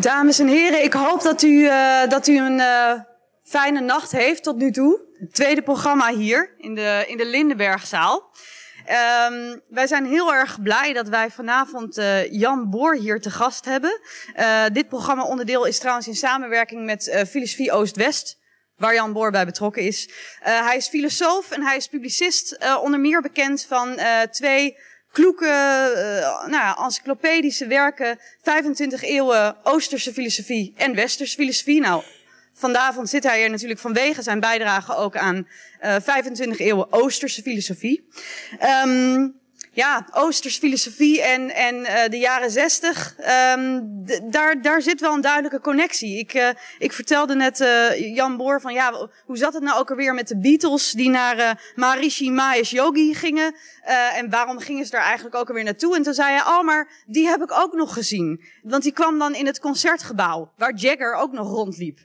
Dames en heren, ik hoop dat u, uh, dat u een uh, fijne nacht heeft tot nu toe. Het tweede programma hier in de, in de Lindenbergzaal. Um, wij zijn heel erg blij dat wij vanavond uh, Jan Boor hier te gast hebben. dit programma onderdeel is trouwens in samenwerking met Filosofie Oost-West waar Jan Boor bij betrokken is. Hij is filosoof en hij is publicist, onder meer bekend van twee kloeke, nou ja, encyclopedische werken, 25 eeuwen Oosterse filosofie en Westerse filosofie. Nou, vanavond zit hij hier natuurlijk vanwege zijn bijdrage ook aan 25 eeuwen Oosterse filosofie. Um, ja, Oosters filosofie en, en uh, de jaren zestig, um, daar, daar zit wel een duidelijke connectie. Ik, uh, ik vertelde net uh, Jan Boor van, ja, hoe zat het nou ook alweer met de Beatles die naar Maharishi Mahesh Yogi gingen? en waarom gingen ze daar eigenlijk ook alweer naartoe? En toen zei hij, oh, maar die heb ik ook nog gezien. Want die kwam dan in het concertgebouw, waar Jagger ook nog rondliep.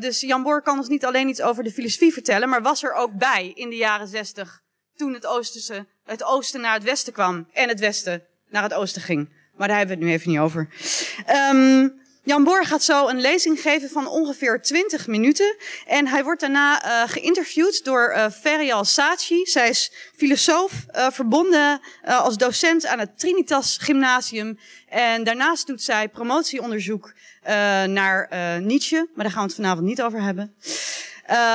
dus Jan Boor kan ons niet alleen iets over de filosofie vertellen, maar was er ook bij in de jaren zestig toen het Oosterse, het oosten naar het westen kwam en het westen naar het oosten ging. Maar daar hebben we het nu even niet over. Um, Jan Boor gaat zo een lezing geven van ongeveer 20 minuten. En hij wordt daarna uh, geïnterviewd door uh, Ferial Saatchi. Zij is filosoof, uh, verbonden als docent aan het Trinitas Gymnasium. En daarnaast doet zij promotieonderzoek naar Nietzsche. Maar daar gaan we het vanavond niet over hebben.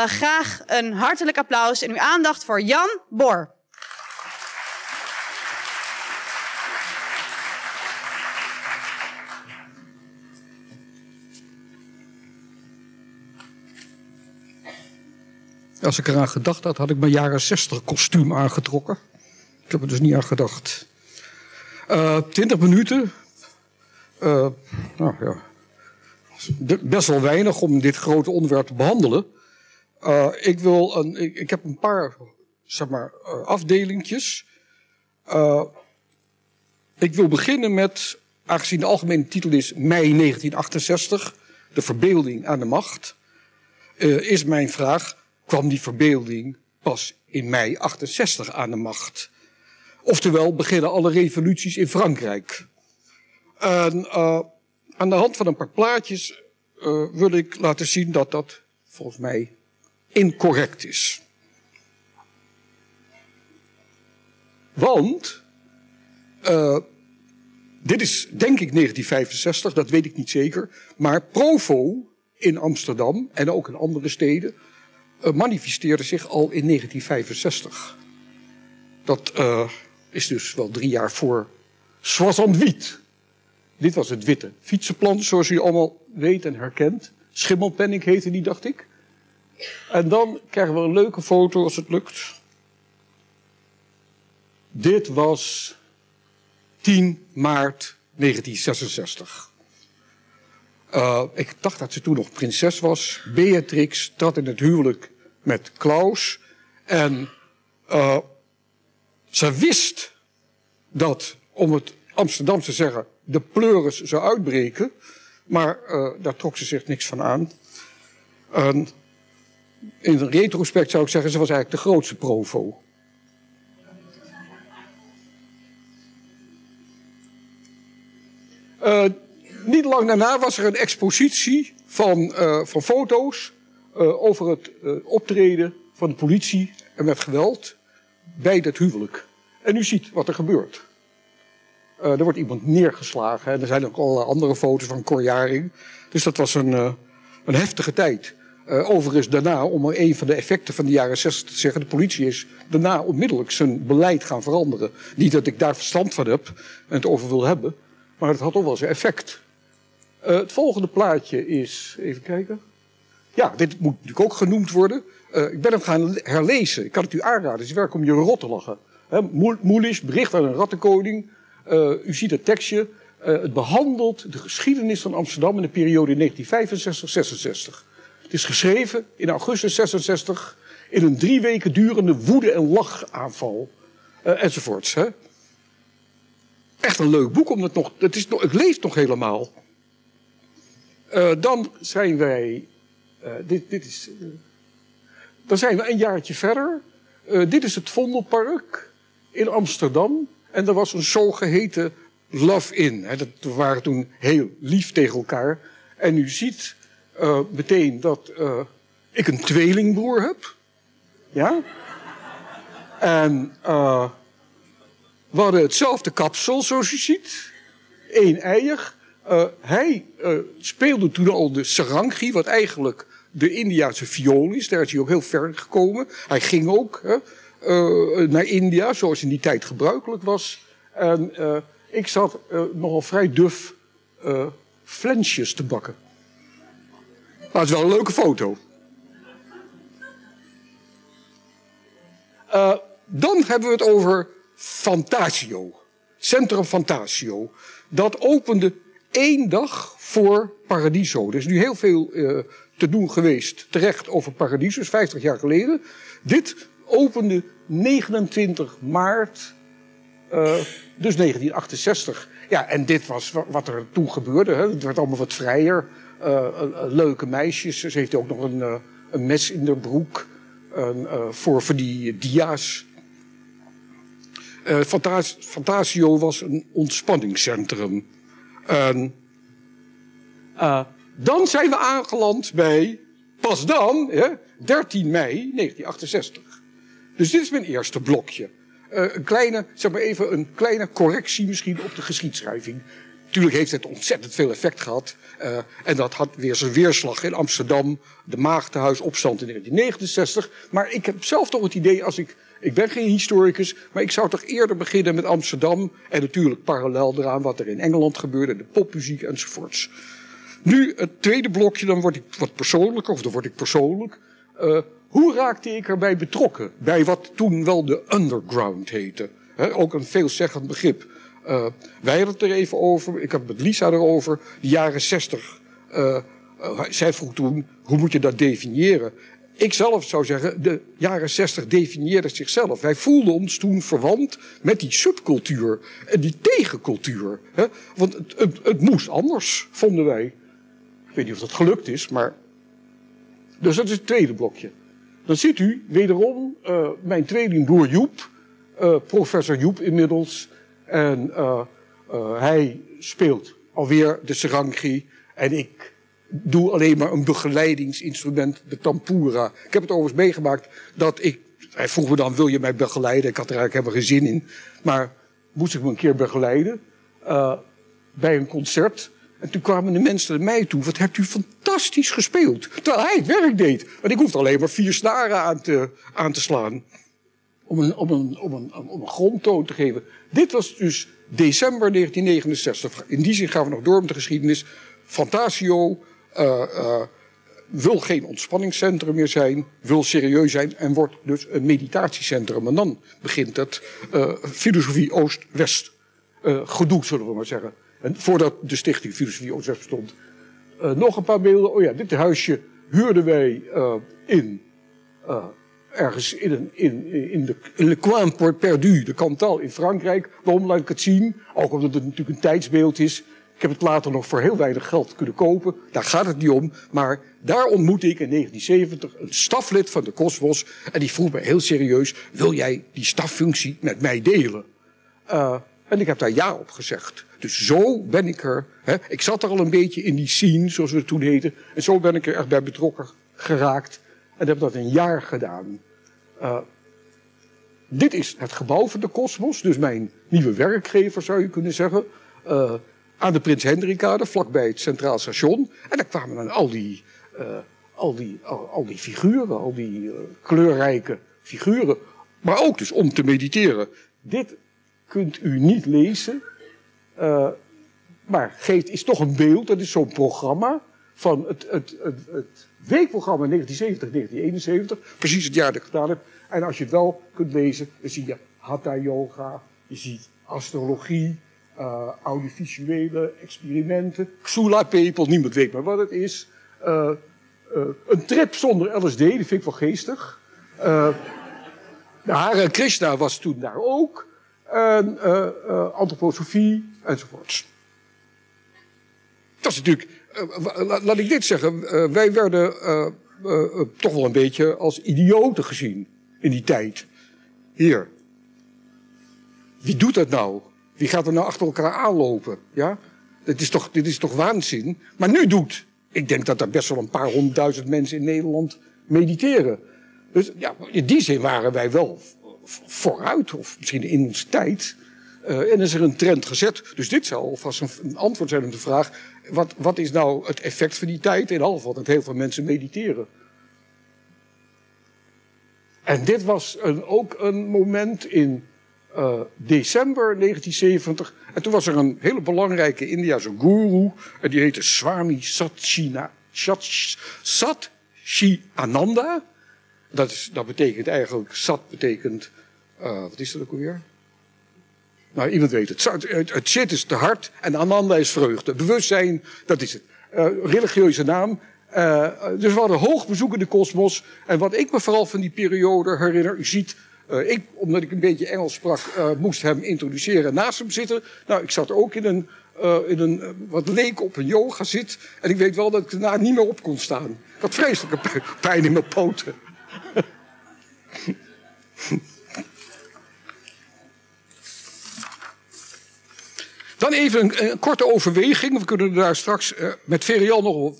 Graag een hartelijk applaus en uw aandacht voor Jan Bor. Als ik eraan gedacht had, had ik mijn jaren 60 kostuum aangetrokken. Ik heb er dus niet aan gedacht. Uh, 20 minuten. Uh, nou ja. Best wel weinig om dit grote onderwerp te behandelen. Uh, ik, wil een, ik, ik, heb een paar zeg maar, afdelingjes. Ik wil beginnen met, aangezien de algemene titel is mei 1968, de verbeelding aan de macht, is mijn vraag, kwam die verbeelding pas in mei 68 aan de macht? Oftewel, beginnen alle revoluties in Frankrijk? En aan de hand van een paar plaatjes wil ik laten zien dat dat volgens mij incorrect is. Want, uh, dit is denk ik 1965, dat weet ik niet zeker, maar Provo in Amsterdam en ook in andere steden uh, manifesteerde zich al in 1965. Dat uh, is dus wel drie jaar voor Soissant Dit was het witte fietsenplan, zoals u allemaal weet en herkent. Schimmelpenning heette die, dacht ik. En dan krijgen we een leuke foto als het lukt. Dit was 10 maart 1966. Uh, ik dacht dat ze toen nog prinses was. Beatrix trad in het huwelijk met Klaus. En uh, ze wist dat, om het Amsterdamse te zeggen, de pleuris zou uitbreken. Maar uh, daar trok ze zich niks van aan. En in retrospect zou ik zeggen, ze was eigenlijk de grootste provo. Uh, niet lang daarna was er een expositie van, uh, van foto's uh, over het optreden van de politie en met geweld bij dat huwelijk. En u ziet wat er gebeurt. er wordt iemand neergeslagen. En er zijn ook allerlei andere foto's van Corjaring. Dus dat was een, een heftige tijd. Uh, overigens daarna, om een van de effecten van de jaren 60 te zeggen, de politie is daarna onmiddellijk zijn beleid gaan veranderen. Niet dat ik daar verstand van heb en het over wil hebben, maar het had toch wel zijn effect. Uh, het volgende plaatje is, even kijken. Ja, dit moet natuurlijk ook genoemd worden. Uh, ik ben hem gaan herlezen. Ik kan het u aanraden. Het is werk om je rot te lachen. Moelisch, bericht aan een rattenkoning. u ziet het tekstje. het behandelt de geschiedenis van Amsterdam in de periode 1965-66. Het is geschreven in augustus 66 in een drie weken durende woede- en lachaanval. Enzovoorts. Hè. Echt een leuk boek, omdat het nog, het, is het nog helemaal. Uh, dan zijn wij. Uh, dit, dit is, dan zijn we een jaartje verder. dit is het Vondelpark in Amsterdam. En er was een zogeheten love in. Dat, we waren toen heel lief tegen elkaar. En u ziet meteen dat ik een tweelingbroer heb. Ja? En we hadden hetzelfde kapsel, zoals u ziet. Eén eier. Hij speelde toen al de sarangi, wat eigenlijk de Indiase viool is. Daar is hij ook heel ver gekomen. Hij ging ook hè, naar India, zoals in die tijd gebruikelijk was. En ik zat nogal vrij duf flensjes te bakken. Maar het is wel een leuke foto. Dan hebben we het over Fantasio. Centrum Fantasio. Dat opende één dag voor Paradiso. Er is nu heel veel uh, te doen geweest, terecht over Paradiso, 50 jaar geleden. Dit opende 29 maart, uh, dus 1968. Ja, en dit was wat er toen gebeurde. Hè. Het werd allemaal wat vrijer. Uh, leuke meisjes. Ze heeft ook nog een, een mes in de broek. voor, voor die dia's. Fantas Fantasio was een ontspanningscentrum. Dan zijn we aangeland bij, pas dan, hè, 13 mei 1968. Dus dit is mijn eerste blokje. een kleine, zeg maar even een kleine correctie misschien op de geschiedschrijving. Natuurlijk heeft het ontzettend veel effect gehad. Uh, en dat had weer zijn weerslag in Amsterdam, de Maagdenhuisopstand in 1969. Maar ik heb zelf toch het idee, als ik, ik ben geen historicus, maar ik zou toch eerder beginnen met Amsterdam. En natuurlijk parallel eraan wat er in Engeland gebeurde, de popmuziek enzovoorts. Nu het tweede blokje, dan word ik wat persoonlijker, of dan word ik persoonlijk. Uh, hoe raakte ik erbij betrokken? Bij wat toen wel de underground heette. He, ook een veelzeggend begrip. Uh, wij hadden het er even over, ik had met Lisa erover, de jaren zestig. Uh, zij vroeg toen, hoe moet je dat definiëren? Ik zelf zou zeggen, de jaren zestig definieerden zichzelf. Wij voelden ons toen verwant met die subcultuur en die tegencultuur. Hè? Want het, het, moest anders, vonden wij. Ik weet niet of dat gelukt is, maar... Dus dat is het tweede blokje. Dan ziet u wederom uh, mijn tweelingbroer Joep, uh, professor Joep inmiddels, en uh, hij speelt alweer de sarangi. En ik doe alleen maar een begeleidingsinstrument, de tampura. Ik heb het overigens meegemaakt dat ik... Hij vroeg me dan, wil je mij begeleiden? Ik had er eigenlijk helemaal geen zin in. Maar moest ik me een keer begeleiden. Uh, bij een concert. En toen kwamen de mensen naar mij toe. Wat hebt u fantastisch gespeeld. Terwijl hij het werk deed. Want ik hoefde alleen maar vier snaren aan te, aan te slaan om een, om, een, om, een, om een grondtoon te geven. Dit was dus december 1969. In die zin gaan we nog door met de geschiedenis. Fantasio wil geen ontspanningscentrum meer zijn, wil serieus zijn en wordt dus een meditatiecentrum. En dan begint het uh, filosofie Oost-West gedoe, zullen we maar zeggen. En voordat de stichting Filosofie Oost-West bestond. nog een paar beelden. Oh ja, dit huisje huurden wij in ergens in, een, in, in, de, Le Coin Perdu, de Cantal in Frankrijk. Waarom laat ik het zien? Ook omdat het natuurlijk een tijdsbeeld is. Ik heb het later nog voor heel weinig geld kunnen kopen. Daar gaat het niet om. Maar daar ontmoette ik in 1970 een staflid van de Cosmos. En die vroeg me heel serieus, wil jij die staffunctie met mij delen? Uh, en ik heb daar ja op gezegd. Dus zo ben ik er. Hè, ik zat er al een beetje in die scene, zoals we het toen heten. En zo ben ik er echt bij betrokken geraakt. En heb dat een jaar gedaan. Uh, dit is het gebouw van de Cosmos, dus mijn nieuwe werkgever zou je kunnen zeggen. Uh, aan de Prins Hendrikade, vlakbij het Centraal Station. En daar kwamen dan al die, uh, al die, al, die figuren, al die kleurrijke figuren. Maar ook dus om te mediteren. Dit kunt u niet lezen, maar geeft, is toch een beeld, dat is zo'n programma van het, het, het, het weekprogramma 1970-1971, precies het jaar dat ik gedaan heb. En als je het wel kunt lezen, dan zie je Hatha Yoga, je ziet astrologie, uh, audiovisuele experimenten, Xula People, niemand weet maar wat het is. Uh, een trip zonder LSD, die vind ik wel geestig. Hare Krishna was toen daar ook. En antroposofie enzovoorts. Dat is natuurlijk laat ik dit zeggen. Wij werden toch wel een beetje als idioten gezien in die tijd. Hier. Wie doet dat nou? Wie gaat er nou achter elkaar aanlopen? Ja? Dit is toch, dit is toch waanzin? Maar nu doet. Ik denk dat er best wel een paar honderdduizend mensen in Nederland mediteren. Dus ja, in die zin waren wij wel vooruit, of misschien in onze tijd. Uh, en is er een trend gezet. Dus dit zou alvast een, een antwoord zijn op de vraag: wat, wat is nou het effect van die tijd? In geval dat heel veel mensen mediteren. En dit was een, ook een moment in uh, december 1970. En toen was er een hele belangrijke Indiase guru. En die heette Swami Satchina, Satchi Ananda. Dat, is, dat betekent eigenlijk, Sat betekent, uh, wat is dat ook alweer? Nou, iemand weet het. Het, het shit is te hard en Ananda is vreugde. Bewustzijn, dat is het. Uh, religieuze naam. Dus we hadden hoog bezoek in de kosmos. En wat ik me vooral van die periode herinner, u ziet, uh, ik, omdat ik een beetje Engels sprak, uh, moest hem introduceren naast hem zitten. Nou, ik zat ook in een, in een wat leek op een yoga zit. En ik weet wel dat ik daarna niet meer op kon staan. Ik had vreselijke pijn in mijn poten. Dan even een, korte overweging. We kunnen daar straks met Verial nog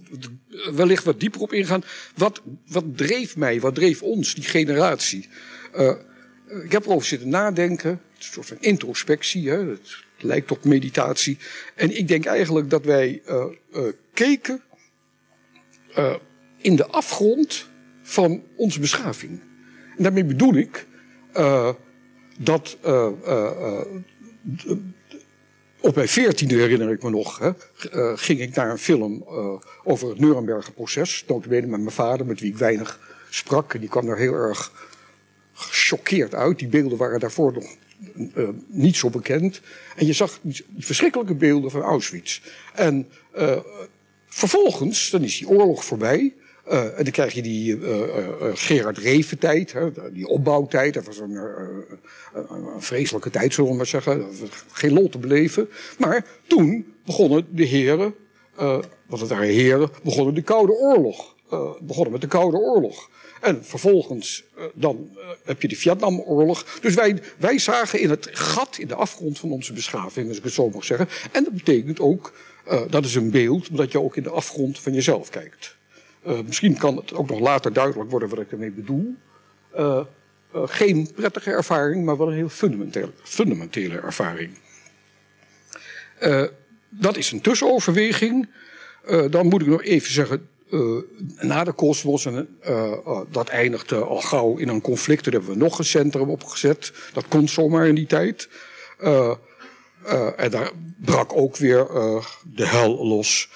wellicht wat dieper op ingaan. Wat, wat dreef mij, wat dreef ons, die generatie? Ik heb erover zitten nadenken. Het is een soort van introspectie. Hè? Het lijkt op meditatie. En ik denk eigenlijk dat wij uh, keken in de afgrond van onze beschaving. En daarmee bedoel ik dat op mijn veertiende herinner ik me nog, hè, ging ik naar een film over het Nuremberger proces. Notabene met mijn vader, met wie ik weinig sprak. En die kwam er heel erg gechoqueerd uit. Die beelden waren daarvoor nog uh, niet zo bekend. En je zag die, verschrikkelijke beelden van Auschwitz. En vervolgens, dan is die oorlog voorbij. Uh, en dan krijg je die Gerard Reven tijd, hè, die opbouwtijd. Dat was een, een, vreselijke tijd, zullen we maar zeggen. Geen lol te beleven. Maar toen begonnen de heren, wat het waren heren, begonnen de Koude Oorlog. begonnen met de Koude Oorlog. En vervolgens dan heb je de Vietnamoorlog. Dus wij, wij zagen in het gat, in de afgrond van onze beschaving, als ik het zo mag zeggen. En dat betekent ook, dat is een beeld, dat je ook in de afgrond van jezelf kijkt. Misschien kan het ook nog later duidelijk worden wat ik ermee bedoel. Geen prettige ervaring, maar wel een heel fundamentele, fundamentele ervaring. dat is een tussenoverweging. dan moet ik nog even zeggen, na de kosmos, en dat eindigde al gauw in een conflict. Daar hebben we nog een centrum opgezet. Dat kon zomaar in die tijd. en daar brak ook weer de hel los.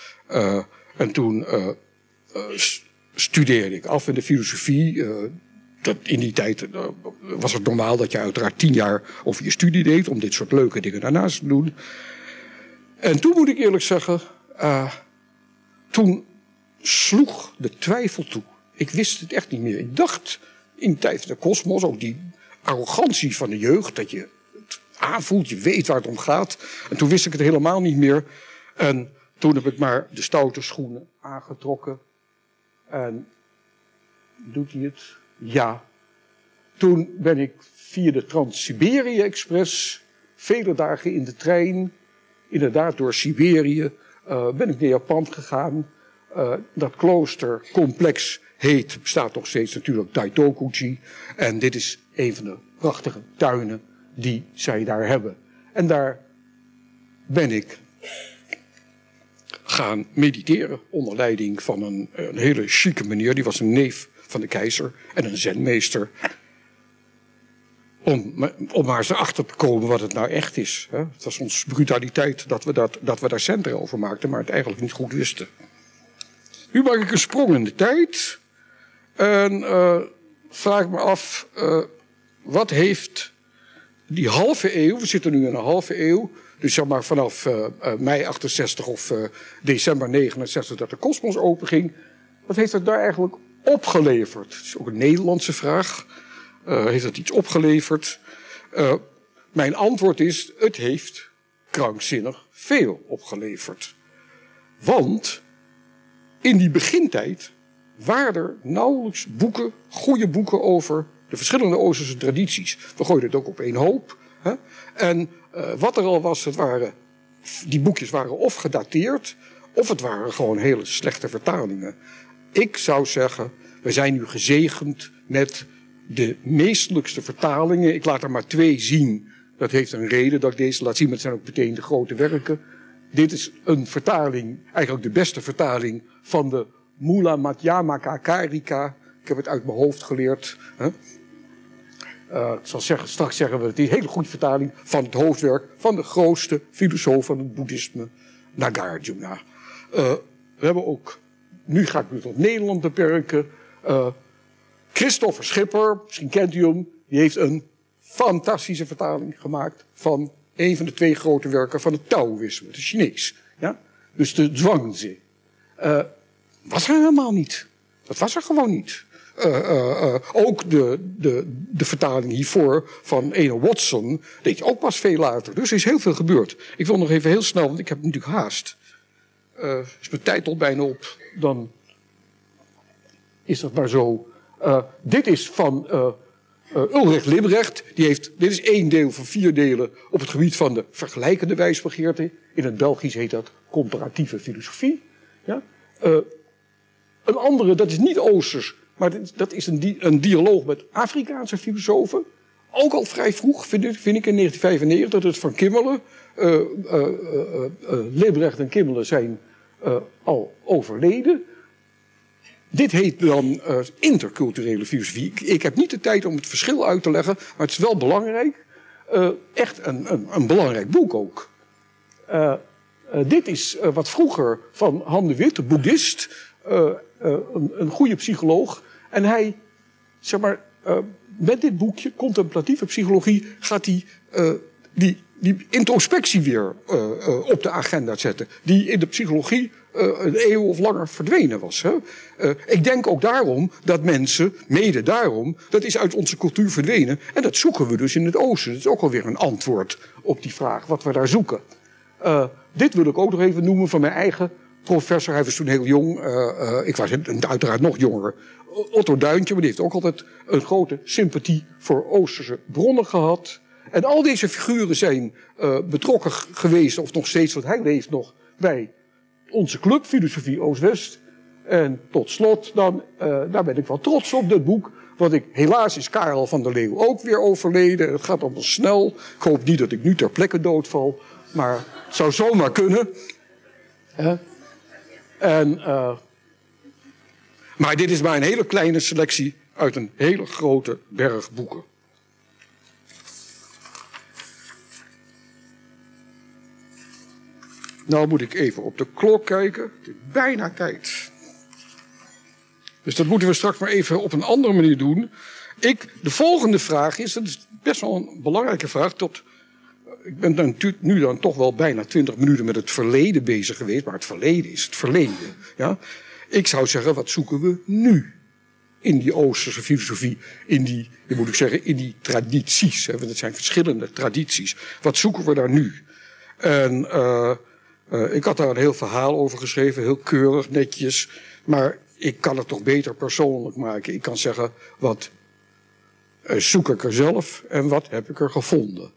en toen studeerde ik af in de filosofie. Dat in die tijd was het normaal dat je uiteraard tien jaar over je studie deed om dit soort leuke dingen daarnaast te doen. En toen moet ik eerlijk zeggen, toen sloeg de twijfel toe. Ik wist het echt niet meer. Ik dacht in de tijd van de kosmos, ook die arrogantie van de jeugd, dat je het aanvoelt, je weet waar het om gaat. En toen wist ik het helemaal niet meer. En toen heb ik maar de stoute schoenen aangetrokken en doet hij het? Ja. Toen ben ik via de Trans-Siberië Express vele dagen in de trein, inderdaad door Siberië, uh, ben ik naar Japan gegaan. Uh, dat kloostercomplex heet, bestaat nog steeds natuurlijk Daitokuji. En dit is een van de prachtige tuinen die zij daar hebben. En daar ben ik gaan mediteren onder leiding van een, een hele chique meneer. Die was een neef van de keizer en een zenmeester. Om, om maar eens erachter te komen wat het nou echt is. Hè. Het was ons brutaliteit dat we, dat, dat we daar centen over maakten, maar het eigenlijk niet goed wisten. Nu maak ik een sprong in de tijd. En uh, vraag me af, uh, wat heeft die halve eeuw, we zitten nu in een halve eeuw, dus zeg maar vanaf uh, mei 68 of december 69 dat de kosmos openging. Wat heeft het daar eigenlijk opgeleverd? Dat is ook een Nederlandse vraag. heeft het iets opgeleverd? mijn antwoord is, het heeft krankzinnig veel opgeleverd. Want in die begintijd waren er nauwelijks boeken, goede boeken over de verschillende Oosterse tradities. We gooiden het ook op één hoop. Hè? En Uh, wat er al was, het waren, die boekjes waren of gedateerd, of het waren gewoon hele slechte vertalingen. Ik zou zeggen, we zijn nu gezegend met de meestelijkste vertalingen. Ik laat er maar twee zien. Dat heeft een reden dat ik deze laat zien, maar het zijn ook meteen de grote werken. Dit is een vertaling, eigenlijk de beste vertaling van de Mula Madhyamaka Karika. Ik heb het uit mijn hoofd geleerd. Hè? Uh, ik zal zeggen, straks zeggen we het een hele goede vertaling van het hoofdwerk van de grootste filosoof van het boeddhisme, Nagarjuna. Uh, we hebben ook, nu ga ik me tot Nederland beperken, uh, Christopher Schipper, misschien kent u hem, die heeft een fantastische vertaling gemaakt van een van de twee grote werken van het Taoïsme, het Chinees. Ja? Dus de Zhuangzi. Uh, was er helemaal niet. Dat was er gewoon niet. Uh, uh, ook de, de, de vertaling hiervoor van Eno Watson deed je ook pas veel later. Dus er is heel veel gebeurd. Ik wil nog even heel snel, want ik heb natuurlijk haast. is mijn tijd al bijna op, dan is dat maar zo. dit is van uh, Ulrich Librecht, die heeft, dit is één deel van vier delen op het gebied van de vergelijkende wijsbegeerte. In het Belgisch heet dat comparatieve filosofie. Ja? Uh, een andere, dat is niet Oosters, maar dat is een, een dialoog met Afrikaanse filosofen. Ook al vrij vroeg, vind ik, in 1995, dat het van Kimmelen. Uh, Librecht en Kimmelen zijn al overleden. Dit heet dan uh, interculturele filosofie. Ik, heb niet de tijd om het verschil uit te leggen, maar het is wel belangrijk. Uh, echt een, een, een, belangrijk boek ook. Uh, dit is wat vroeger van Han de Wit, de boeddhist, een, een, goede psycholoog. En hij, zeg maar, met dit boekje, Contemplatieve Psychologie, gaat hij die, die introspectie weer op de agenda zetten. Die in de psychologie een eeuw of langer verdwenen was. Hè? Uh, ik denk ook daarom dat mensen, mede daarom, dat is uit onze cultuur verdwenen. En dat zoeken we dus in het oosten. Dat is ook alweer een antwoord op die vraag, wat we daar zoeken. Uh, dit wil ik ook nog even noemen van mijn eigen professor. Hij was toen heel jong. ik was uiteraard nog jonger. Otto Duintje, maar die heeft ook altijd een grote sympathie voor Oosterse bronnen gehad. En al deze figuren zijn betrokken geweest, of nog steeds, want hij leeft nog, bij onze club, Filosofie Oost-West. En tot slot, dan, uh, daar ben ik wel trots op, dit boek. Want ik, helaas is Karel van der Leeuw ook weer overleden. Het gaat allemaal snel. Ik hoop niet dat ik nu ter plekke doodval. Maar het zou zomaar kunnen. En, uh, maar dit is maar een hele kleine selectie uit een hele grote berg boeken. Nou moet ik even op de klok kijken. Het is bijna tijd. Dus dat moeten we straks maar even op een andere manier doen. Ik, de volgende vraag is, dat is best wel een belangrijke vraag. Tot, ik ben dan, nu dan toch wel bijna twintig minuten met het verleden bezig geweest. Maar het verleden is het verleden. Ja? Ik zou zeggen, wat zoeken we nu? In die Oosterse filosofie, in die, moet ik zeggen, in die tradities. Hè? Want het zijn verschillende tradities. Wat zoeken we daar nu? En uh, uh, ik had daar een heel verhaal over geschreven, heel keurig, netjes. Maar ik kan het toch beter persoonlijk maken. Ik kan zeggen, wat uh, zoek ik er zelf en wat heb ik er gevonden.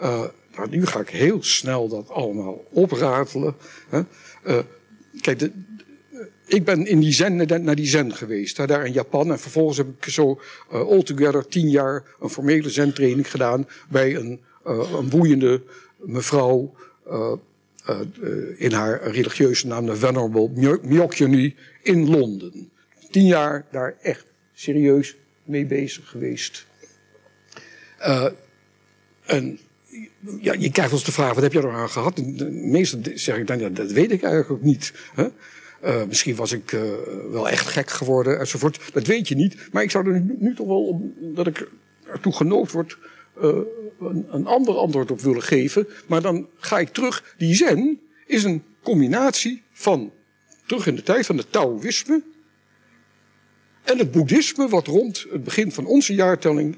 Uh, nou, nu ga ik heel snel dat allemaal opratelen. Hè. kijk, ik ben in die zen, naar die zen geweest, daar in Japan. En vervolgens heb ik zo altogether tien jaar een formele zentraining gedaan bij een, een boeiende mevrouw uh, in haar religieuze naam de Venerable Myokyuni in Londen. Tien jaar daar echt serieus mee bezig geweest. Uh, en ja, je krijgt ons de vraag, wat heb je er aan gehad? Meestal zeg ik dan, ja, dat weet ik eigenlijk niet. Hè? Misschien was ik wel echt gek geworden enzovoort. Dat weet je niet. Maar ik zou er nu, nu toch wel, dat ik ertoe genood word een, ander antwoord op willen geven. Maar dan ga ik terug. Die zen is een combinatie van, terug in de tijd van het Taoïsme. En het boeddhisme wat rond het begin van onze jaartelling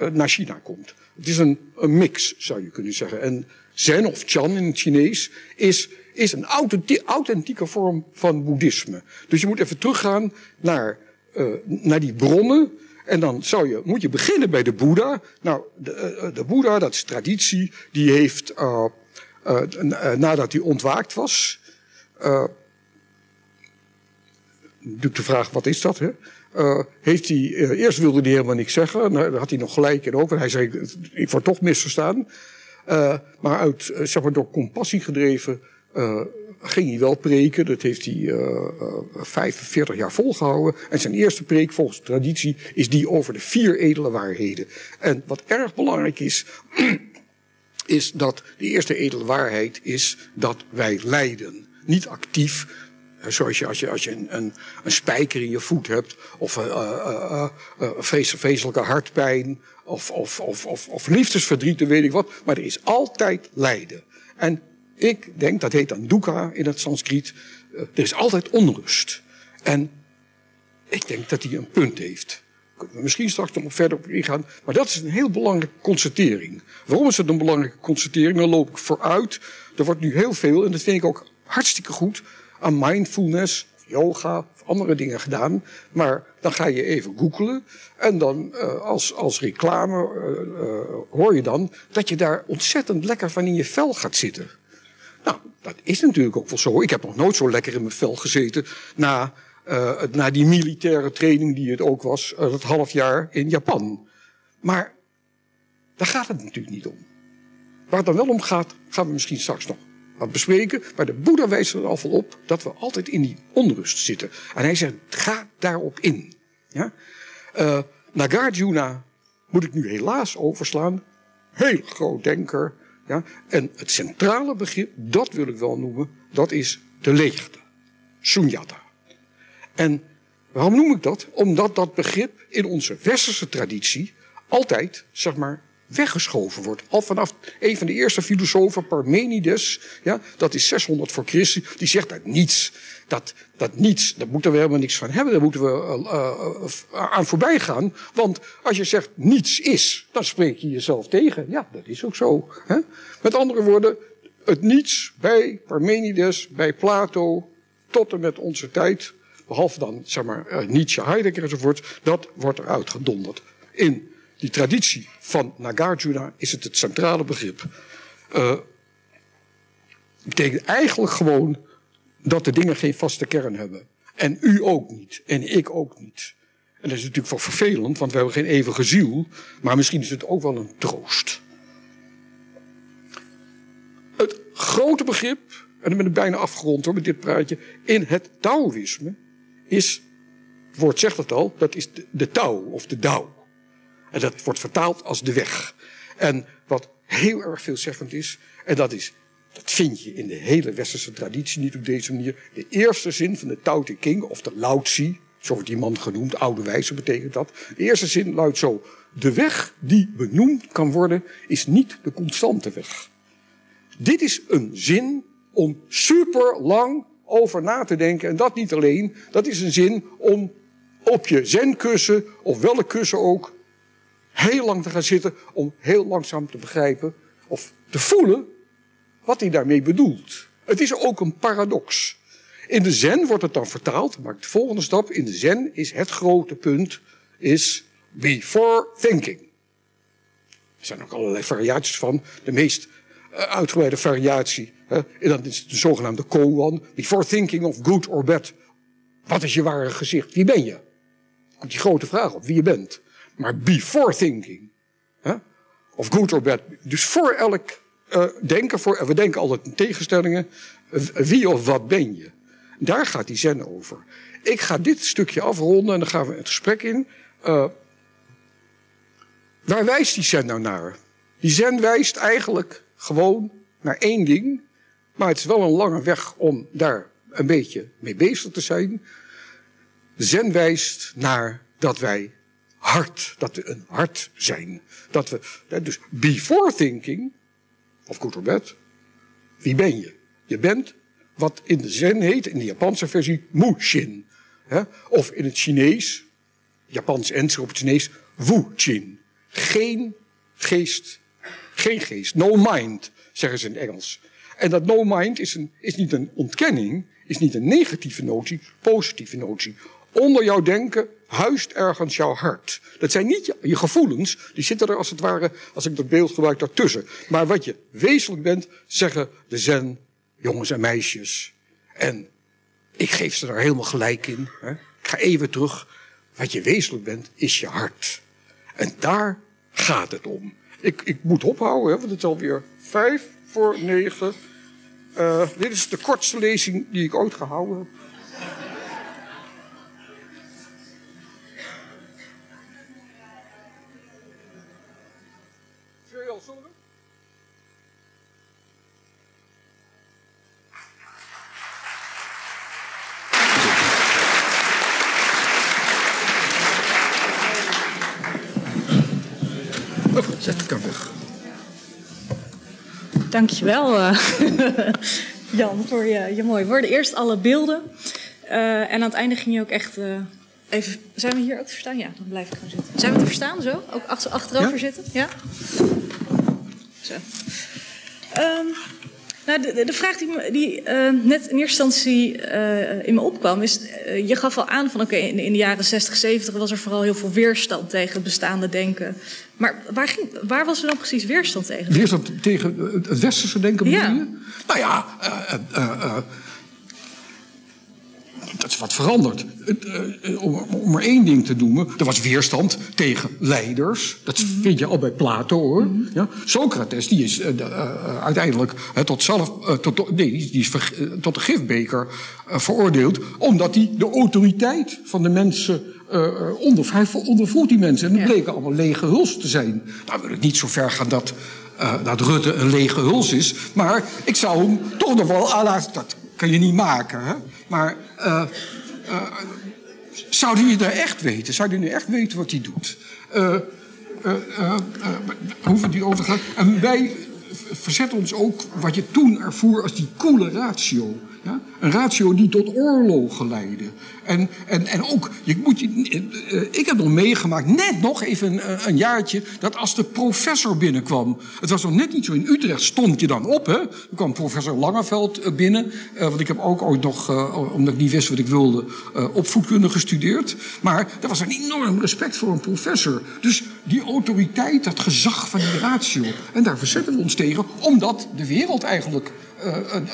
uh, naar China komt. Het is een, mix, zou je kunnen zeggen. En zen of chan in het Chinees is, is een authentieke vorm van boeddhisme. Dus je moet even teruggaan naar, uh, naar die bronnen En dan zou je, moet je beginnen bij de Boeddha. Nou, de, uh, de Boeddha, dat is traditie, die heeft, uh, uh, nadat hij ontwaakt was, doe de vraag, wat is dat? Hè? heeft hij, eerst wilde hij helemaal niks zeggen, nou, had hij nog gelijk in ook, en hij zei, ik word toch misverstaan. maar uit, zeg maar, door compassie gedreven, ging hij wel preken. Dat heeft hij uh, uh, 45 jaar volgehouden. En zijn eerste preek, volgens traditie, is die over de vier edele waarheden. En wat erg belangrijk is, is dat de eerste edele waarheid is dat wij lijden. Niet actief, Zoals je, als je, als je een, een, een spijker in je voet hebt, of uh, uh, vreselijke hartpijn, of, of, of, of, of liefdesverdriet, weet ik wat. Maar er is altijd lijden. En ik denk, dat heet dan dukkha in het Sanskriet. Eh, er is altijd onrust. En ik denk dat hij een punt heeft. Kunnen we misschien straks nog verder op ingaan. Maar dat is een heel belangrijke constatering. Waarom is het een belangrijke constatering? Dan loop ik vooruit. Er wordt nu heel veel, en dat vind ik ook hartstikke goed, aan mindfulness, yoga of andere dingen gedaan. Maar dan ga je even googlen. En dan uh, als, als reclame uh, hoor je dan dat je daar ontzettend lekker van in je vel gaat zitten. Nou, dat is natuurlijk ook wel zo. Ik heb nog nooit zo lekker in mijn vel gezeten na, uh, na die militaire training die het ook was, uh, dat half jaar in Japan. Maar daar gaat het natuurlijk niet om. Waar het dan wel om gaat, gaan we misschien straks nog wat bespreken. Maar de Boeddha wijst er al van op dat we altijd in die onrust zitten. En hij zegt, ga daarop in. Ja? Uh, Nagarjuna moet ik nu helaas overslaan. Heel groot denker, En het centrale begrip, dat wil ik wel noemen, dat is de leegte. Sunyata. En waarom noem ik dat? Omdat dat begrip in onze westerse traditie altijd, zeg maar, weggeschoven wordt. Al vanaf een van de eerste filosofen, Parmenides, ja, dat is 600 voor Christus, die zegt dat niets, dat, dat niets, daar moeten we helemaal niks van hebben, daar moeten we uh, aan voorbij gaan. Want als je zegt niets is, dan spreek je jezelf tegen. Ja, dat is ook zo. Hè? Met andere woorden, het niets bij Parmenides, bij Plato, tot en met onze tijd, behalve dan, zeg maar, Nietzsche, Heidegger enzovoort, dat wordt eruit gedonderd. In die traditie van Nagarjuna is het het centrale begrip. Uh, betekent eigenlijk gewoon dat de dingen geen vaste kern hebben. En u ook niet. En ik ook niet. En dat is natuurlijk wel vervelend, want we hebben geen eeuwige ziel. Maar misschien is het ook wel een troost. Het grote begrip, en dan ben ik bijna afgerond hoor met dit praatje, in het Taoïsme is, het woord zegt het al, dat is de, de Tao of de Dao. En dat wordt vertaald als de weg. En wat heel erg veelzeggend is, en dat is, dat vind je in de hele westerse traditie niet op deze manier. De eerste zin van de Tao Te King, of de Lao Tzu, zo wordt die man genoemd, oude wijze betekent dat. De eerste zin luidt zo, de weg die benoemd kan worden, is niet de constante weg. Dit is een zin om super lang over na te denken. En dat niet alleen, dat is een zin om op je zenkussen, of welk kussen ook, heel lang te gaan zitten om heel langzaam te begrijpen of te voelen wat hij daarmee bedoelt. Het is ook een paradox. In de zen wordt het dan vertaald, maar de volgende stap in de zen is het grote punt, is before thinking. Er zijn ook allerlei variaties van. De meest uh, uitgebreide variatie, hè, en dat is de zogenaamde koan. Before thinking of good or bad. Wat is je ware gezicht? Wie ben je? Komt die grote vraag op, wie je bent maar before thinking. Hè? Of good or bad. Dus voor elk uh, denken, voor, we denken altijd in tegenstellingen, wie of wat ben je? Daar gaat die zen over. Ik ga dit stukje afronden en dan gaan we het gesprek in. Uh, waar wijst die zen nou naar? Die zen wijst eigenlijk gewoon naar één ding, maar het is wel een lange weg om daar een beetje mee bezig te zijn. Zen wijst naar dat wij hart, dat we een hart zijn. Dat we, dus before thinking, of good or bad, wie ben je? Je bent wat in de zen heet, in de Japanse versie, mushin. Of in het Chinees, Japans en op het Chinees, wu-chin. Geen geest, geen geest, no mind, zeggen ze in Engels. En dat no mind is, een, is niet een ontkenning, is niet een negatieve notie, positieve notie. Onder jouw denken huist ergens jouw hart. Dat zijn niet je, gevoelens, die zitten er als het ware, als ik dat beeld gebruik, daartussen. Maar wat je wezenlijk bent, zeggen de zen, jongens en meisjes. En ik geef ze daar helemaal gelijk in. Hè. Ik ga even terug. Wat je wezenlijk bent, is je hart. En daar gaat het om. Ik, ik moet ophouden, hè, want het is alweer vijf voor negen. Uh, dit is de kortste lezing die ik ooit gehouden heb. Dankjewel, uh, Jan, voor je, je mooie woorden. Eerst alle beelden. Uh, en aan het einde ging je ook echt. Uh, even, zijn we hier ook te verstaan? Ja, dan blijf ik gewoon zitten. Zijn we te verstaan zo? Ook achter, achterover ja? zitten? Ja? Zo. Um, nou, de, de, vraag die, die uh, net in eerste instantie uh, in me opkwam is... Uh, je gaf al aan van oké, okay, in, in, de jaren 60, 70 was er vooral heel veel weerstand tegen het bestaande denken. Maar waar, ging, waar was er dan precies weerstand tegen? Weerstand tegen het westerse denken ja. je? Nou ja, dat is wat veranderd. Om, er één ding te noemen. Er was weerstand tegen leiders. Dat -hmm. vind je al bij Plato hoor. -hmm. ja? Socrates die is uh, uh, uiteindelijk tot, zelf, tot, nee, die is tot de gifbeker veroordeeld. Omdat hij de autoriteit van de mensen onder, hij ondervroeg die mensen. En dat bleken allemaal lege huls te zijn. Nou wil ik niet zo ver gaan dat, dat Rutte een lege huls is. Maar ik zou hem toch nog wel... Dat kan je niet maken. Hè? Maar uh, uh, zou het echt weten? Zou hij nu echt weten wat hij doet? Uh, hoeven die over te gaan? En wij verzetten ons ook wat je toen ervoer als die coole ratio. Een ratio die tot oorlogen leidde. En, en, en ook, moet, uh, ik heb nog meegemaakt, net nog even een, een, jaartje, dat als de professor binnenkwam. Het was nog net niet zo in Utrecht, stond je dan op. Hè? Dan kwam professor Langeveld binnen. Uh, want ik heb ook ooit nog, omdat ik niet wist wat ik wilde, opvoedkunde gestudeerd. Maar er was een enorm respect voor een professor. Dus die autoriteit, dat gezag van die ratio. En daar verzetten we ons tegen, omdat de wereld eigenlijk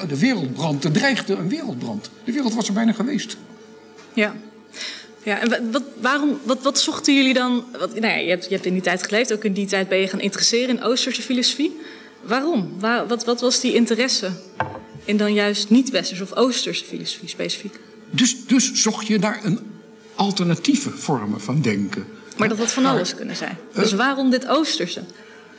de wereldbrand, er dreigde een wereldbrand. De wereld was er bijna geweest. Ja. Ja, en wat, waarom, wat, wat zochten jullie dan? Wat, nou ja, je, hebt, je hebt in die tijd geleefd, ook in die tijd ben je gaan interesseren in Oosterse filosofie. Waarom? Waar, wat, wat was die interesse in dan juist niet-Westerse of Oosterse filosofie specifiek? Dus, dus zocht je naar een alternatieve vormen van denken. Maar dat had van alles kunnen zijn. Dus waarom dit Oosterse?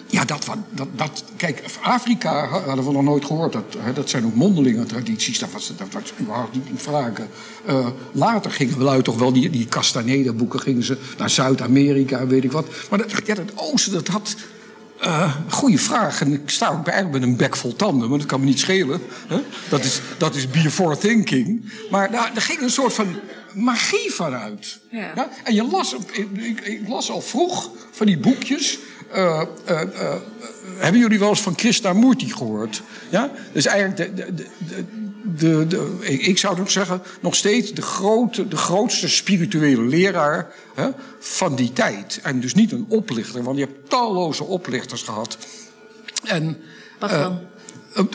Ja, dat, dat, dat, kijk, Afrika hadden we nog nooit gehoord. Dat, dat zijn ook mondelinge tradities. Dat was, dat was überhaupt niet in vragen. Uh, later gingen we uit toch wel die, die Castaneda-boeken gingen ze naar Zuid-Amerika, weet ik wat. Maar dat, ja, dat oosten, dat had. Uh, goede vraag. En ik sta ook eigenlijk met een bek vol tanden, maar dat kan me niet schelen. Dat, is, dat is before thinking. Maar nou, er ging een soort van magie vanuit. Ja. ja? En je las, ik, ik las al vroeg van die boekjes. Uh, uh, uh, hebben jullie wel eens van Krishnamurti gehoord? Ja? Dus eigenlijk, de, de, de, de, ik zou nog zeggen, nog steeds de, grote, de grootste spirituele leraar hè, van die tijd. En dus niet een oplichter, want je hebt talloze oplichters gehad. En, Bhagwan.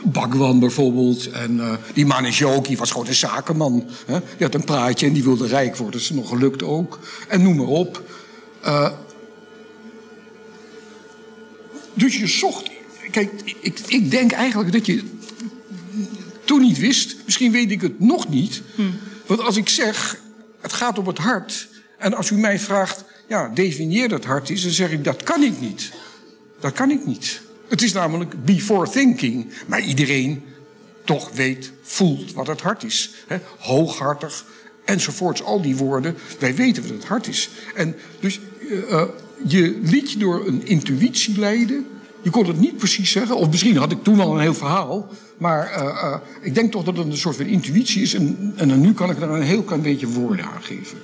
Bhagwan bijvoorbeeld. En uh, die Manijoki was gewoon een zakenman. Hè? Die had een praatje en die wilde rijk worden. Dat is nog gelukt ook. En noem maar op. Uh, dus je zocht. Kijk, ik, ik denk eigenlijk dat je toen niet wist. Misschien weet ik het nog niet. Hm. Want als ik zeg, het gaat om het hart. En als u mij vraagt, ja, definieer dat hart is, dan zeg ik, dat kan ik niet. Dat kan ik niet. Het is namelijk before thinking. Maar iedereen toch weet, voelt wat het hart is. Hooghartig, enzovoorts. Al die woorden, wij weten wat het hart is. En dus uh, je liet je door een intuïtie leiden. Je kon het niet precies zeggen. Of misschien had ik toen al een heel verhaal. Maar uh, uh, ik denk toch dat het een soort van intuïtie is. En, en nu kan ik er een heel klein beetje woorden aan geven.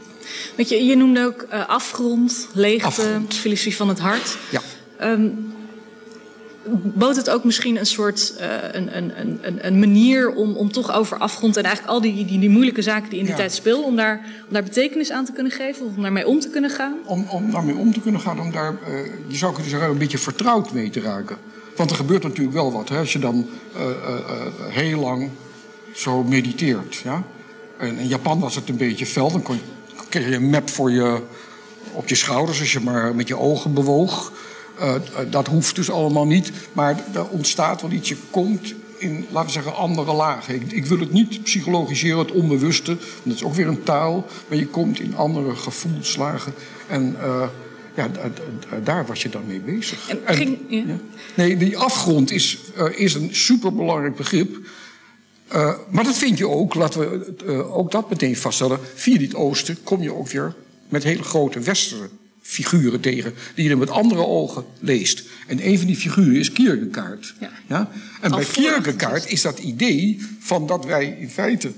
Weet je, je noemde ook afgrond, leegte, afgrond. filosofie van het hart. Ja. Um, bood het ook misschien een soort uh, een, een, een, een manier om, om toch over afgrond en eigenlijk al die, die, die moeilijke zaken die in die tijd speelden, om daar, om daar betekenis aan te kunnen geven of om daarmee om te kunnen gaan? Om, om daarmee om te kunnen gaan, om daar, uh, je zou kunnen zeggen, een beetje vertrouwd mee te raken. Want er gebeurt natuurlijk wel wat, hè, als je dan uh, heel lang zo mediteert. Ja? En in Japan was het een beetje fel, dan kon je, kreeg je een map voor je, op je schouders als je maar met je ogen bewoog. Uh, dat hoeft dus allemaal niet. Maar er ontstaat wel iets. Je komt in, laten we zeggen, andere lagen. Ik, ik, wil het niet psychologiseren, het onbewuste. Dat is ook weer een taal. Maar je komt in andere gevoelslagen. En uh, ja, daar was je dan mee bezig. En ging, ja. Ja. Nee, die afgrond is, uh, is een superbelangrijk begrip. maar dat vind je ook, laten we ook dat meteen vaststellen. Via dit oosten kom je ook weer met hele grote westerse figuren tegen die je met andere ogen leest. En een van die figuren is Kierkegaard. Ja. ja? En bij Kierkegaard is dat idee van dat wij in feite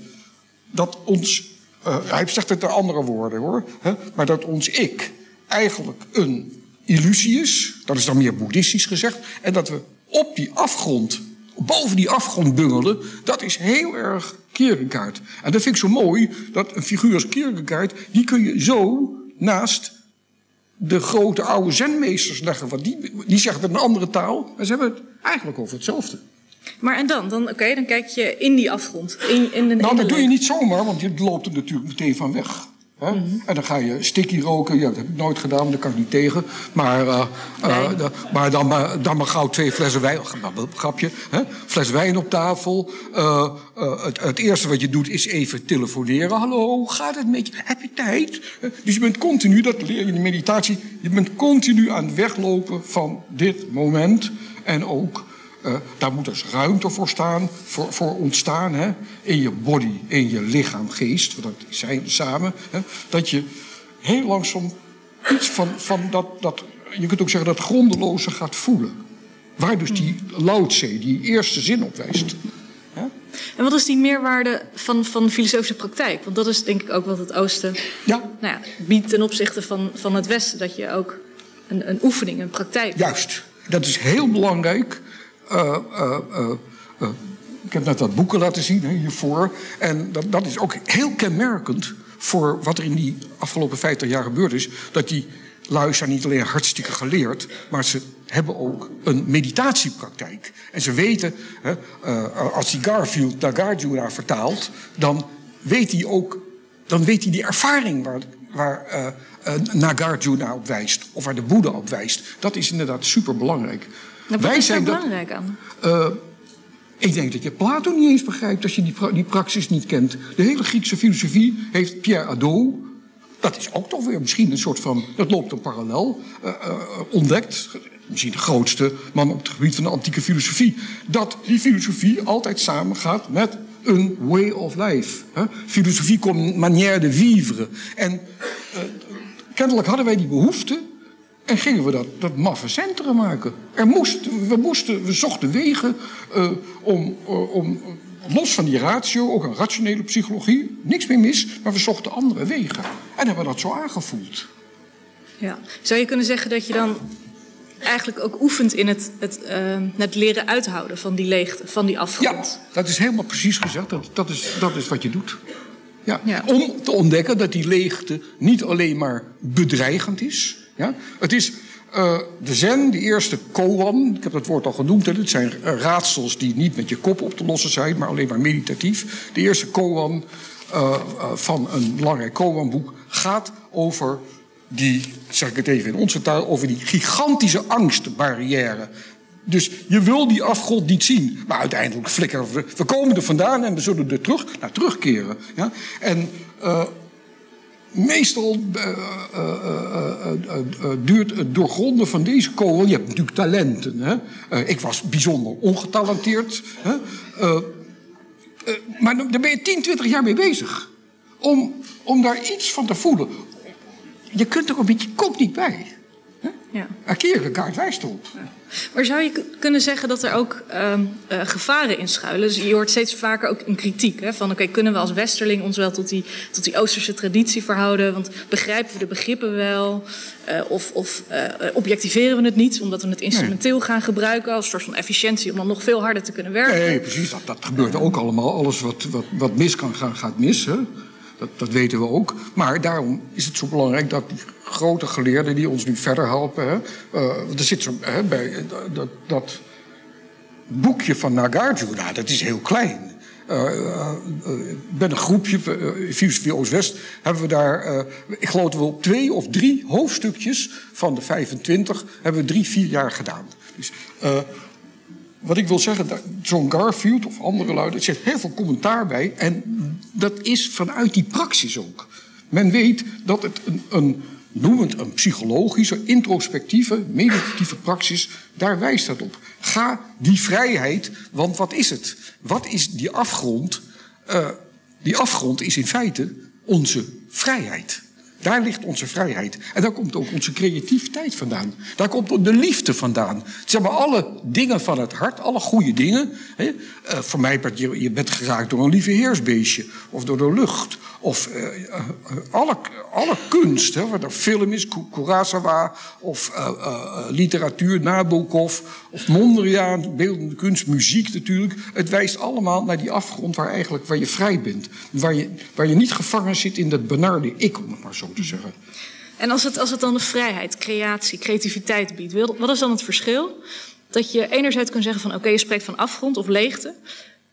dat ons, uh, hij zegt het in andere woorden hoor, hè, maar dat ons ik eigenlijk een illusie is, dat is dan meer boeddhistisch gezegd, en dat we op die afgrond, boven die afgrond bungelen, dat is heel erg Kierkegaard. En dat vind ik zo mooi, dat een figuur als Kierkegaard, die kun je zo naast de grote oude zenmeesters leggen. Want die, die zeggen het een andere taal. En ze hebben het eigenlijk over hetzelfde. Maar en dan? dan Oké, dan kijk je in die afgrond. In, in de nou, dat doe je niet zomaar, want je loopt er natuurlijk meteen van weg. Hè? Mm -hmm. En dan ga je sticky roken. Ja, dat heb ik nooit gedaan, daar kan ik niet tegen. Maar, uh, uh, nee. maar dan, maar, dan maar gauw twee flessen wijn. Grapje. Hè? Fles wijn op tafel. Uh, het, het, eerste wat je doet is even telefoneren. Hallo, hoe gaat het met je? Heb je tijd? Dus je bent continu, dat leer je in de meditatie. Je bent continu aan het weglopen van dit moment. En ook uh, daar moet dus ruimte voor staan, voor, voor ontstaan. Hè? In je body, in je lichaam, geest, want dat zijn samen. Hè? Dat je heel langzaam iets van, van dat, dat, je kunt ook zeggen dat grondeloze gaat voelen. Waar dus die Lao die eerste zin op wijst. Hè? En wat is die meerwaarde van, van filosofische praktijk? Want dat is denk ik ook wat het Oosten ja. Nou ja, biedt ten opzichte van, van het Westen. Dat je ook een, een oefening, een praktijk. Juist, dat is heel belangrijk. Uh, uh, ik heb net wat boeken laten zien hiervoor. En dat, dat is ook heel kenmerkend voor wat er in die afgelopen 50 jaar gebeurd is. Dat die lui zijn niet alleen hartstikke geleerd, maar ze hebben ook een meditatiepraktijk. En ze weten, hè, als die Garfield Nagarjuna vertaalt, dan weet hij ook, dan weet hij die ervaring waar, waar uh, Nagarjuna op wijst, of waar de Boeddha op wijst. Dat is inderdaad superbelangrijk. Wat Wij is zijn daar belangrijk aan? Uh, ik denk dat je Plato niet eens begrijpt als je die, pra die praxis niet kent. De hele Griekse filosofie heeft Pierre Hadot, dat is ook toch weer misschien een soort van, dat loopt een parallel, uh, uh, ontdekt. Misschien de grootste man op het gebied van de antieke filosofie. Dat die filosofie altijd samengaat met een way of life. Hè? Filosofie comme manière de vivre. En kennelijk hadden wij die behoefte en gingen we dat, dat maffe centrum maken. Er moest, we, moesten, we zochten wegen uh, om, uh, om, los van die ratio, ook een rationele psychologie, niks meer mis, maar we zochten andere wegen. En hebben dat zo aangevoeld. Ja. Zou je kunnen zeggen dat je dan eigenlijk ook oefent in het, het, uh, het leren uithouden van die leegte, van die afgrond? Ja, dat is helemaal precies gezegd. Dat, dat, is, dat is wat je doet. Ja. ja. Om te ontdekken dat die leegte niet alleen maar bedreigend is, ja? Het is uh, de zen, de eerste koan, ik heb dat woord al genoemd, het zijn raadsels die niet met je kop op te lossen zijn, maar alleen maar meditatief. De eerste koan uh, van een belangrijk koanboek gaat over die, zeg ik het even in onze taal, over die gigantische angstbarrière. Dus je wil die afgrond niet zien. Maar uiteindelijk flikkeren we. We komen er vandaan en we zullen er terug naar terugkeren. Ja? En Meestal uh, uh, uh, duurt het doorgronden van deze kogel. Je hebt natuurlijk talenten. Hè? ik was bijzonder ongetalenteerd. Hè? maar daar ben je 10, 20 jaar mee bezig. Om, om daar iets van te voelen. Je kunt er een beetje kop niet bij. Ja. En Kierkegaard wijst erop. Maar zou je kunnen zeggen dat er ook ehm, eh, gevaren in schuilen? Dus je hoort steeds vaker ook een kritiek. Hè, van oké, kunnen we als westerling ons wel tot die, tot die Oosterse traditie verhouden? Want begrijpen we de begrippen wel? Eh, of of eh, objectiveren we het niet, omdat we het instrumenteel gaan gebruiken als soort van efficiëntie om dan nog veel harder te kunnen werken? Nee, precies. Dat, dat gebeurt ook allemaal. Alles wat, wat, wat mis kan gaan, gaat mis. Hè? Dat, dat weten we ook. Maar daarom is het zo belangrijk dat die grote geleerden die ons nu verder helpen. Hè? eh, er zit zo hè, bij eh, dat, dat boekje van Nagarjuna, nou, dat is heel klein. Eh, eh, met een groepje, uh, Filosofie Oost-West, hebben we daar, ik geloof dat we op twee of drie hoofdstukjes van de 25, hebben we drie, vier jaar gedaan. Dus, wat ik wil zeggen, John Garfield of andere lui, er zit heel veel commentaar bij. En dat is vanuit die praxis ook. Men weet dat het een, een noem het een psychologische, introspectieve, meditatieve praxis, daar wijst dat op. Ga die vrijheid, want wat is het? Wat is die afgrond? Uh, die afgrond is in feite onze vrijheid. Daar ligt onze vrijheid. En daar komt ook onze creativiteit vandaan. Daar komt ook de liefde vandaan. Zeg maar, alle dingen van het hart, alle goede dingen. Hè? Uh, voor mij bent je, je bent geraakt door een lieve heersbeestje. Of door de lucht. Of uh, alle, alle kunst. Hè? Wat er film is, Kurosawa. Of literatuur, Nabokov. Of Mondriaan, beeldende kunst, muziek natuurlijk. Het wijst allemaal naar die afgrond waar, eigenlijk, waar je vrij bent. Waar je, waar je niet gevangen zit in dat benarde ik, om het maar zo zeggen. En als het, als het dan de vrijheid, creatie, creativiteit biedt, wat is dan het verschil? Dat je enerzijds kunt zeggen van oké, okay, je spreekt van afgrond of leegte.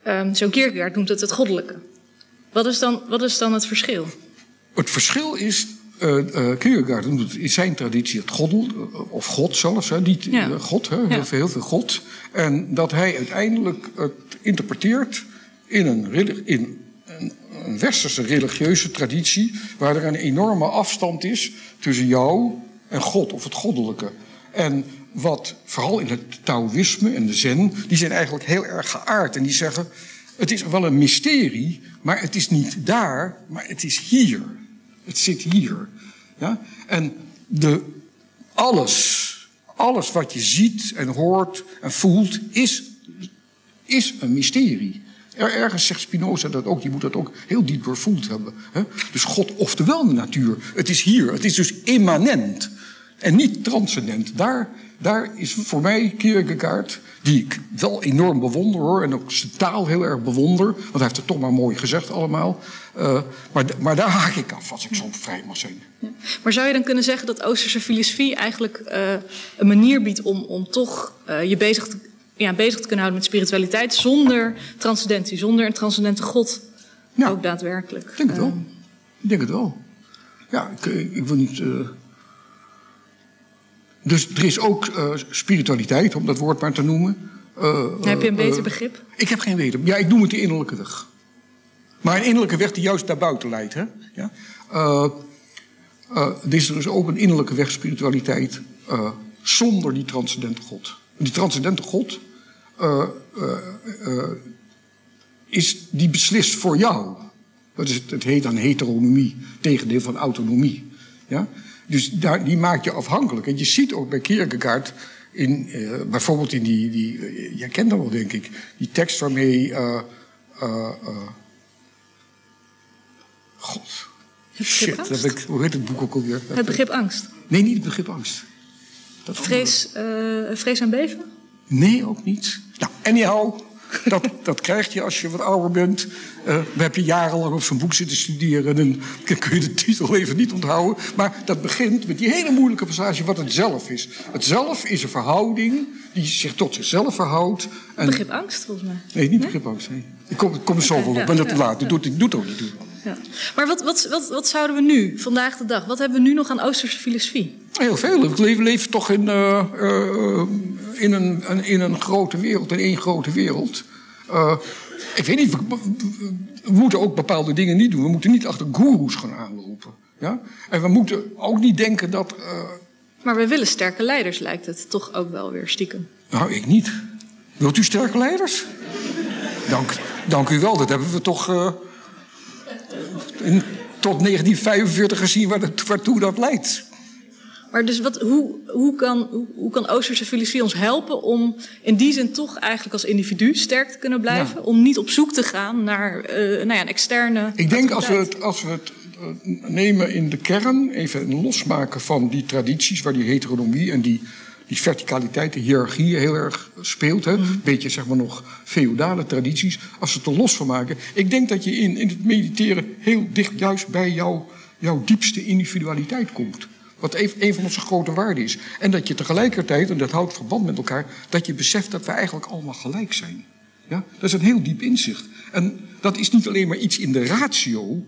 Um, Zo'n Kierkegaard noemt het het goddelijke. Wat is dan, wat is dan het verschil? Het verschil is, uh, uh, Kierkegaard noemt het in zijn traditie het goddel, of God zelfs, hè, niet ja. uh, God, hè, heel, veel, heel veel God. En dat hij uiteindelijk het interpreteert in een, in een, westerse religieuze traditie, waar er een enorme afstand is tussen jou en God, of het goddelijke. En wat vooral in het Taoïsme en de Zen, die zijn eigenlijk heel erg geaard. En die zeggen, het is wel een mysterie, maar het is niet daar, maar het is hier. Het zit hier. Ja? En de, alles, alles wat je ziet en hoort en voelt, is, is een mysterie. Er, ergens zegt Spinoza dat ook, je moet dat ook heel diep doorvoeld hebben. Hè? Dus God, oftewel de natuur, het is hier, het is dus immanent en niet transcendent. Daar, daar is voor mij Kierkegaard, die ik wel enorm bewonder hoor, en ook zijn taal heel erg bewonder, want hij heeft het toch maar mooi gezegd allemaal. Uh, maar, maar daar haak ik af als ik zo vrij mag zijn. Maar zou je dan kunnen zeggen dat Oosterse filosofie eigenlijk uh, een manier biedt om, om toch uh, je bezig te, ja, bezig te kunnen houden met spiritualiteit zonder transcendentie, zonder een transcendente God ja. ook daadwerkelijk? Ik denk het wel. Ik denk het wel. Ja, ik, ik wil niet. Dus er is ook uh, spiritualiteit, om dat woord maar te noemen. Uh, heb je een beter begrip? Ik heb geen beter. Ja, ik noem het de innerlijke weg. Maar een innerlijke weg die juist naar buiten leidt. Hè? Ja? er is dus ook een innerlijke weg spiritualiteit zonder die transcendente God. Die transcendente God is die beslist voor jou. Dat is het, het heet dan heteronomie, tegendeel van autonomie. Ja? Dus daar, die maakt je afhankelijk. En je ziet ook bij Kierkegaard, in, uh, bijvoorbeeld in die, die uh, jij kent dat wel denk ik, die tekst waarmee, uh, god, shit, dat ik, hoe heet het boek ook alweer? Het begrip angst. Nee, niet het begrip angst. Dat vrees, vrees en beven? Nee, ook niet. Nou, anyhow, dat, dat krijg je als je wat ouder bent. Uh, we hebben jarenlang op zo'n boek zitten studeren. En dan kun je de titel even niet onthouden. Maar dat begint met die hele moeilijke passage wat het zelf is. Het zelf is een verhouding die zich tot zichzelf verhoudt. En... Begrip angst, volgens mij. Nee, niet begrip angst. Nee. Ik kom, ik kom er zo wel op, ben dat te laat. Doet, doet, doet ook niet toe. Ja. Maar wat, wat, wat, wat zouden we nu, vandaag de dag, wat hebben we nu nog aan Oosterse filosofie? Heel veel. We leven, leven toch in, uh, uh, in, een, in een grote wereld, in één grote wereld. Uh, ik weet niet, we, we, moeten ook bepaalde dingen niet doen. We moeten niet achter goeroes gaan aanlopen. Ja? En we moeten ook niet denken dat. Uh... Maar we willen sterke leiders, lijkt het toch ook wel weer stiekem. Nou, ik niet. Wilt u sterke leiders? Dank, dank u wel, dat hebben we toch uh, in, tot 1945 gezien waar dat, waartoe dat leidt. Maar dus wat, hoe, hoe, kan, hoe, hoe kan Oosterse filosofie ons helpen om in die zin toch eigenlijk als individu sterk te kunnen blijven? Om niet op zoek te gaan naar uh, nou ja, een externe. Ik denk als we het, als we het uh, nemen in de kern, even losmaken van die tradities waar die heteronomie en die die verticaliteit, de hiërarchie heel erg speelt. Hè? Een beetje zeg maar nog feodale tradities. Als we het er los van maken. Ik denk dat je in, in het mediteren heel dicht juist bij jou, jouw diepste individualiteit komt. Wat een van onze grote waarden is. En dat je tegelijkertijd, en dat houdt verband met elkaar, dat je beseft dat we eigenlijk allemaal gelijk zijn. Ja? Dat is een heel diep inzicht. En dat is niet alleen maar iets in de ratio,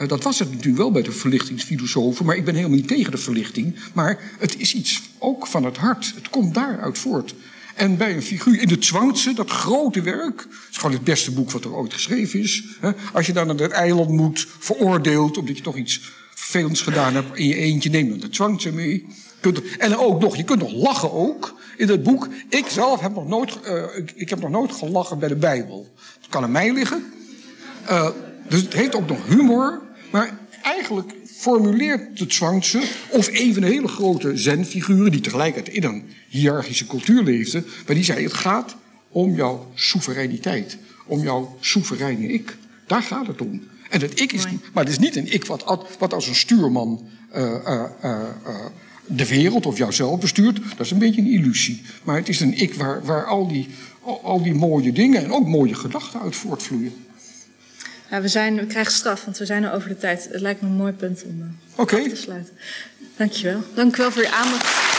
uh, dat was het natuurlijk wel bij de verlichtingsfilosofen, maar ik ben helemaal niet tegen de verlichting. Maar het is iets ook van het hart. Het komt daaruit voort. En bij een figuur in de Zwangse, dat grote werk, het is gewoon het beste boek wat er ooit geschreven is. Als je dan naar het eiland moet, veroordeeld, omdat je toch iets vervelends gedaan hebt in je eentje, neem dan de Zwangse mee. En ook nog, je kunt nog lachen ook in het boek. Ik zelf heb nog nooit, uh, ik, heb nog nooit gelachen bij de Bijbel. Het kan aan mij liggen. Uh, dus het heeft ook nog humor. Maar eigenlijk formuleert de Zwangse, of een van de hele grote zenfiguren, die tegelijkertijd in een hiërarchische cultuur leefde, maar die zei: het gaat om jouw soevereiniteit, om jouw soevereine ik. Daar gaat het om. En dat ik is, maar het is niet een ik wat, wat als een stuurman uh, uh, uh, de wereld of jouzelf bestuurt. Dat is een beetje een illusie. Maar het is een ik waar, waar al, die, al, die mooie dingen en ook mooie gedachten uit voortvloeien. Ja, we, zijn, we krijgen straf, want we zijn er over de tijd. Het lijkt me een mooi punt om okay. af te sluiten. Dankjewel. Dank u wel voor je aandacht.